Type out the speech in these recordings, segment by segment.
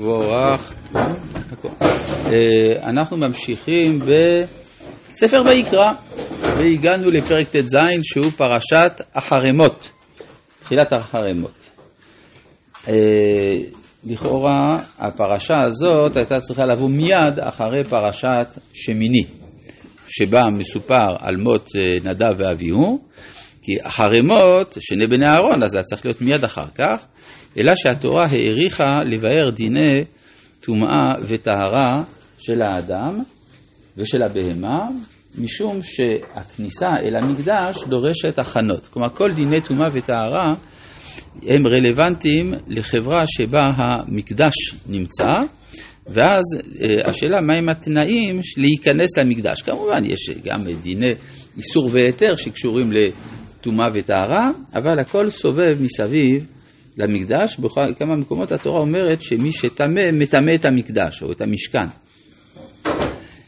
מבורך. אנחנו ממשיכים בספר ויקרא, והגענו לפרק ט"ז שהוא פרשת החרמות, תחילת החרמות. לכאורה הפרשה הזאת הייתה צריכה לבוא מיד אחרי פרשת שמיני, שבה מסופר על מות נדב ואביהו, כי החרמות, שני בני אהרון, אז זה צריך להיות מיד אחר כך. אלא שהתורה העריכה לבאר דיני טומאה וטהרה של האדם ושל הבהמה, משום שהכניסה אל המקדש דורשת הכנות. כלומר, כל דיני טומאה וטהרה הם רלוונטיים לחברה שבה המקדש נמצא, ואז השאלה מהם התנאים להיכנס למקדש. כמובן, יש גם דיני איסור והיתר שקשורים לטומאה וטהרה, אבל הכל סובב מסביב למקדש, בכמה מקומות התורה אומרת שמי שטמא, מטמא את המקדש או את המשכן.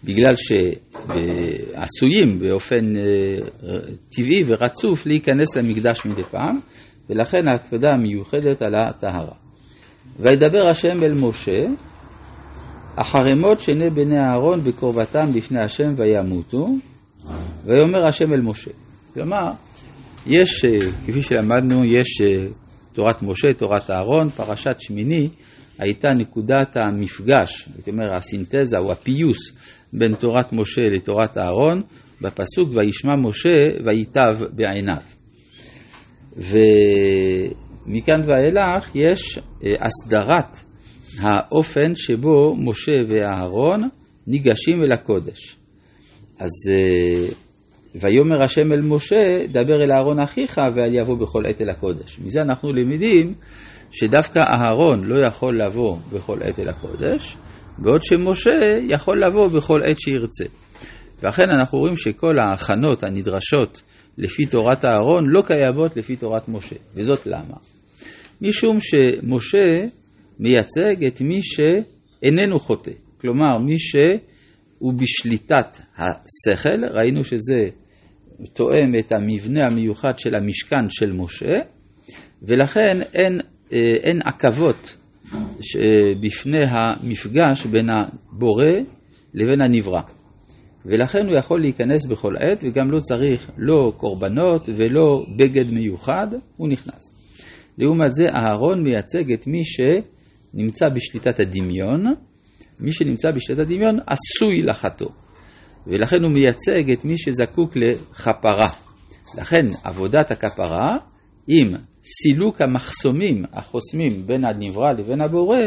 בגלל שעשויים באופן טבעי ורצוף להיכנס למקדש מדי פעם, ולכן ההקפדה המיוחדת על הטהרה. וידבר השם אל משה, החרמות שני בני אהרון בקרבתם לפני השם וימותו, ויאמר השם אל משה. כלומר, יש, כפי שלמדנו, יש תורת משה, תורת אהרון, פרשת שמיני הייתה נקודת המפגש, הייתי אומר הסינתזה או הפיוס בין תורת משה לתורת אהרון, בפסוק וישמע משה וייטב בעיניו. ומכאן ואילך יש הסדרת האופן שבו משה ואהרון ניגשים אל הקודש. אז ויאמר השם אל משה, דבר אל אהרון אחיך ואל יבוא בכל עת אל הקודש. מזה אנחנו למדים שדווקא אהרון לא יכול לבוא בכל עת אל הקודש, בעוד שמשה יכול לבוא בכל עת שירצה. ואכן אנחנו רואים שכל ההכנות הנדרשות לפי תורת אהרון לא קיימות לפי תורת משה. וזאת למה? משום שמשה מייצג את מי שאיננו חוטא. כלומר, מי שהוא בשליטת השכל, ראינו שזה תואם את המבנה המיוחד של המשכן של משה, ולכן אין, אין עכבות בפני המפגש בין הבורא לבין הנברא. ולכן הוא יכול להיכנס בכל עת, וגם לא צריך לא קורבנות ולא בגד מיוחד, הוא נכנס. לעומת זה, אהרון מייצג את מי שנמצא בשליטת הדמיון, מי שנמצא בשליטת הדמיון עשוי לחטוא. ולכן הוא מייצג את מי שזקוק לכפרה. לכן עבודת הכפרה עם סילוק המחסומים החוסמים בין הנברא לבין הבורא,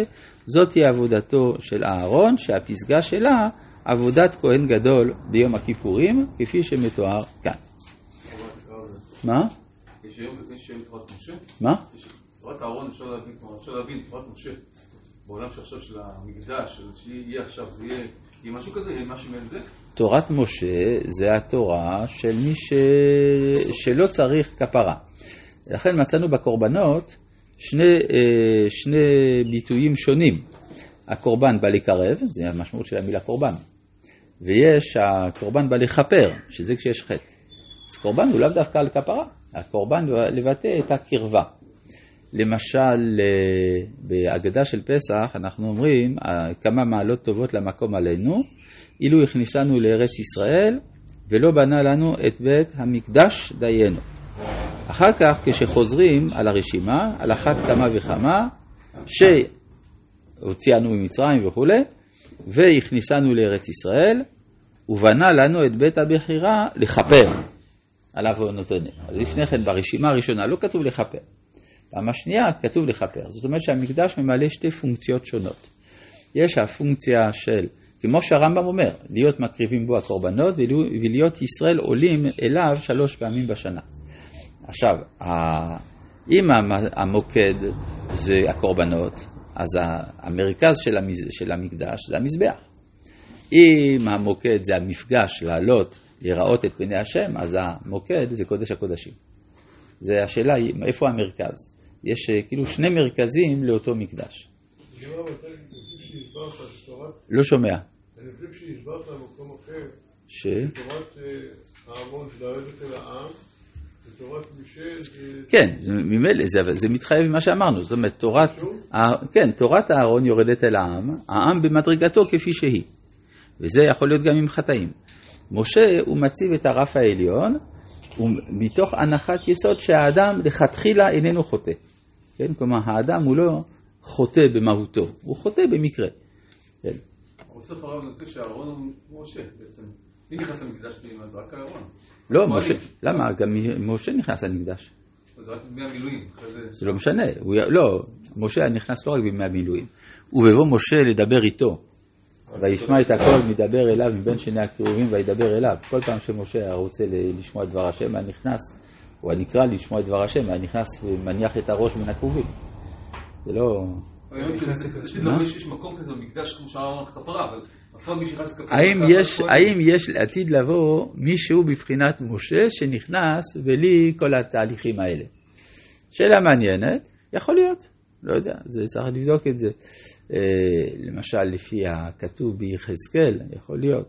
זאת היא עבודתו של אהרון, שהפסגה שלה עבודת כהן גדול ביום הכיפורים, כפי שמתואר כאן. מה? יש היום תורת משה? מה? תורת אהרון אפשר להבין, אפשר להבין, תורת משה. בעולם שעכשיו של המקדש, שיהיה עכשיו, זה יהיה, יהיה משהו כזה, יהיה משהו מעין זה? תורת משה זה התורה של מי ש... שלא צריך כפרה. לכן מצאנו בקורבנות שני, שני ביטויים שונים. הקורבן בא לקרב, זה המשמעות של המילה קורבן, ויש הקורבן בא לכפר, שזה כשיש חטא. אז קורבן הוא לאו דווקא על כפרה, הקורבן לבטא את הקרבה. למשל, בהגדה של פסח אנחנו אומרים כמה מעלות טובות למקום עלינו, אילו הכניסנו לארץ ישראל ולא בנה לנו את בית המקדש דיינו. אחר כך כשחוזרים על הרשימה, על אחת כמה וכמה, שהוציאנו ממצרים וכולי, והכניסנו לארץ ישראל, ובנה לנו את בית הבחירה לכפר על. אז לפני כן ברשימה הראשונה לא כתוב לכפר. פעם השנייה כתוב לכפר. זאת אומרת שהמקדש ממלא שתי פונקציות שונות. יש הפונקציה של, כמו שהרמב"ם אומר, להיות מקריבים בו הקורבנות ולהיות ישראל עולים אליו שלוש פעמים בשנה. עכשיו, אם המוקד זה הקורבנות, אז המרכז של המקדש זה המזבח. אם המוקד זה המפגש לעלות, לראות את פני השם, אז המוקד זה קודש הקודשים. זה השאלה, איפה המרכז? יש כאילו שני מרכזים לאותו מקדש. לא שומע. אני חושב שהסברת במקום אחר, ש? תורת הארמון של הרדת אל העם, כן, ממילא, זה, זה מתחייב ממה שאמרנו, זאת אומרת, תורת, כן, תורת אהרון יורדת אל העם, העם במדרגתו כפי שהיא, וזה יכול להיות גם עם חטאים. משה, הוא מציב את הרף העליון, מתוך הנחת יסוד שהאדם לכתחילה איננו חוטא. כן, כלומר, האדם הוא לא חוטא במהותו, הוא חוטא במקרה. כן. בסוף הרב נוצא שאהרון הוא משה בעצם. מי נכנס למקדש פנימה? זה רק אהרון. לא. משה, למה? גם משה נכנס למקדש. זה רק בימי המילואים. זה... לא משנה, לא, משה נכנס לא רק בימי המילואים. ובבוא משה לדבר איתו, וישמע את הכל מדבר אליו מבין שני הקירובים וידבר אליו. כל פעם שמשה היה רוצה לשמוע את דבר השם, היה נכנס, הוא היה נקרא לשמוע את דבר השם, היה נכנס ומניח את הראש מן הכרובים. זה לא... האם יש, הכל- האם יש לעתיד לבוא מישהו בבחינת משה שנכנס בלי כל התהליכים האלה? שאלה מעניינת, יכול להיות, לא יודע, זה צריך לבדוק את זה. אה, למשל, לפי הכתוב ביחזקאל, יכול להיות,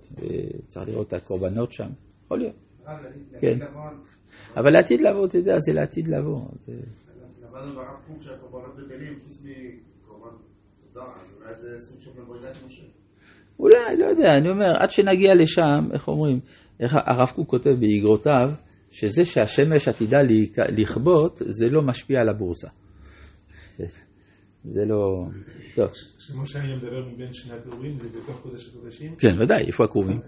צריך לראות את הקורבנות שם, יכול להיות. כן. אבל לעתיד לבוא, אתה יודע, זה לעתיד לבוא. זה... למדנו ברב קוק שהקורבנות בטלים חוץ מקורבן תודה, אז אולי זה סוג של מדרגת משה. אולי, לא יודע, אני אומר, עד שנגיע לשם, איך אומרים, איך הרב קוק כותב באגרותיו, שזה שהשמש עתידה לכבות, זה לא משפיע על הבורסה. זה לא... טוב, כשמשה היה מדבר מבין שני הפירורים, זה בתוך קודש הקודשים? כן, ודאי, איפה הקרובים?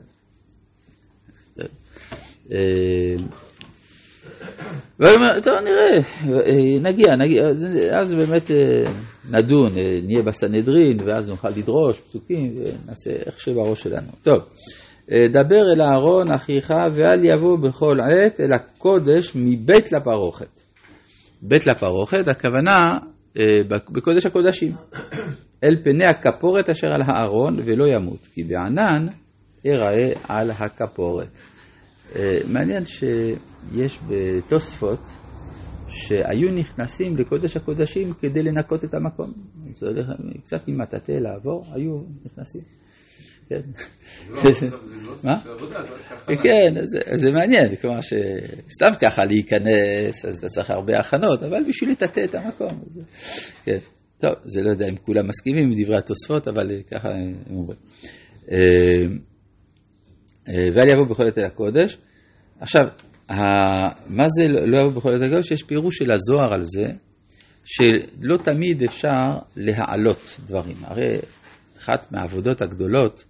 אה, והוא אומר, טוב, נראה, אה, נגיע, נגיע, אז, באמת אה, נדון, אה, נהיה בסנהדרין, ואז נוכל לדרוש פסוקים, ונעשה איך שבראש שלנו. טוב, דבר אל אהרון אחיך, ואל יבוא בכל עת אל הקודש מבית לפרוכת. בית לפרוכת, הכוונה בקודש הקודשים. אל פני הכפורת אשר על הארון ולא ימות, כי בענן אראה על הכפורת. אה, מעניין שיש בתוספות שהיו נכנסים לקודש הקודשים כדי לנקות את המקום. קצת עם מטאטא לעבור, היו נכנסים. כן. לא, לא מה? כן, זה מעניין, כלומר שסתם ככה להיכנס, אז אתה צריך הרבה הכנות, אבל בשביל לטאטא את המקום. כן. טוב, זה לא יודע אם כולם מסכימים עם דברי התוספות, אבל אה, ככה הם אומרים. אה, ואל יבוא בכל אל הקודש. עכשיו, מה זה לא לא יבוא בכל אל הקודש? יש פירוש של הזוהר על זה, שלא תמיד אפשר להעלות דברים. הרי אחת מהעבודות הגדולות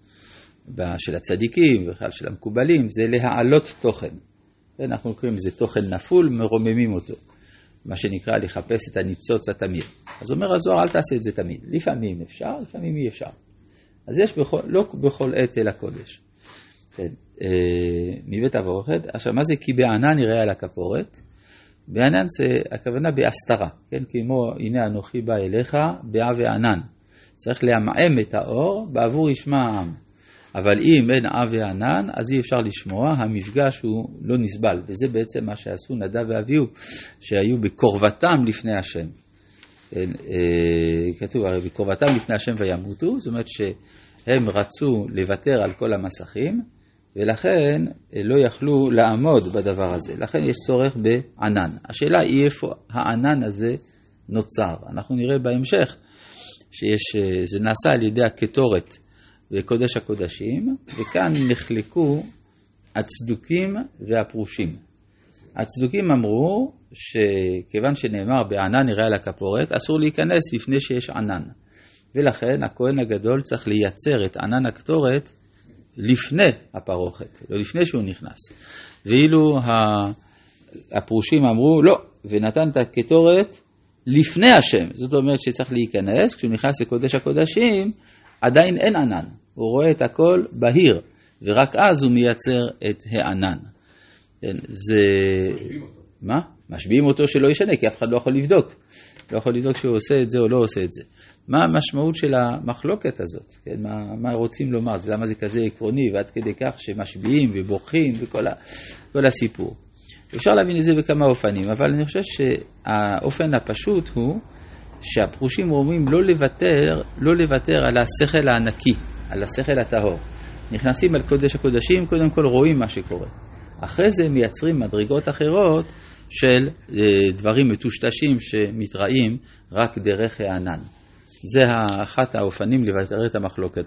של הצדיקים ובכלל של המקובלים זה להעלות תוכן. כן, אנחנו קוראים לזה תוכן נפול, מרוממים אותו. מה שנקרא לחפש את הניצוץ התמיד. אז אומר הזוהר, אל תעשה את זה תמיד. לפעמים אפשר, לפעמים אי אפשר. אז יש בכל, לא בכל עת אל הקודש. כן, אה, מבית אבורכת. עכשיו, מה זה כי בענן יראה על הכפורת? בענן זה הכוונה בהסתרה, כן? כמו הנה אנוכי בא אליך באה וענן. צריך לעמעם את האור בעבור ישמע העם. אבל אם אין אה וענן, אז אי אפשר לשמוע, המפגש הוא לא נסבל. וזה בעצם מה שעשו נדב ואביהו, שהיו בקרבתם לפני השם. כן, אה, כתוב, הרי בקרבתם לפני השם וימותו, זאת אומרת שהם רצו לוותר על כל המסכים, ולכן אה, לא יכלו לעמוד בדבר הזה. לכן יש צורך בענן. השאלה היא איפה הענן הזה נוצר. אנחנו נראה בהמשך שיש, אה, נעשה על ידי הקטורת בקודש הקודשים, וכאן נחלקו הצדוקים והפרושים. הצדוקים אמרו שכיוון שנאמר בענן נראה על הכפורת, אסור להיכנס לפני שיש ענן. ולכן הכהן הגדול צריך לייצר את ענן הקטורת לפני הפרוכת, לא לפני שהוא נכנס. ואילו ה- הפרושים אמרו, לא, ונתן את הקטורת לפני השם. זאת אומרת שצריך להיכנס, כשהוא נכנס לקודש הקודשים, עדיין אין ענן. הוא רואה את הכל בהיר, ורק אז הוא מייצר את הענן. כן, זה... מה? משביעים אותו שלא ישנה, כי אף אחד לא יכול לבדוק. לא יכול לבדוק שהוא עושה את זה או לא עושה את זה. מה המשמעות של המחלוקת הזאת? כן, מה, מה רוצים לומר? למה זה כזה עקרוני, ועד כדי כך שמשביעים ובוכים וכל ה, הסיפור. אפשר להבין את זה בכמה אופנים, אבל אני חושב שהאופן הפשוט הוא שהפרושים אומרים לא לוותר, לא לוותר על השכל הנקי, על השכל הטהור. נכנסים על קודש הקודשים, קודם כל רואים מה שקורה. אחרי זה מייצרים מדרגות אחרות של אה, דברים מטושטשים שמתראים רק דרך הענן. זה אחת האופנים לבטר את המחלוקת.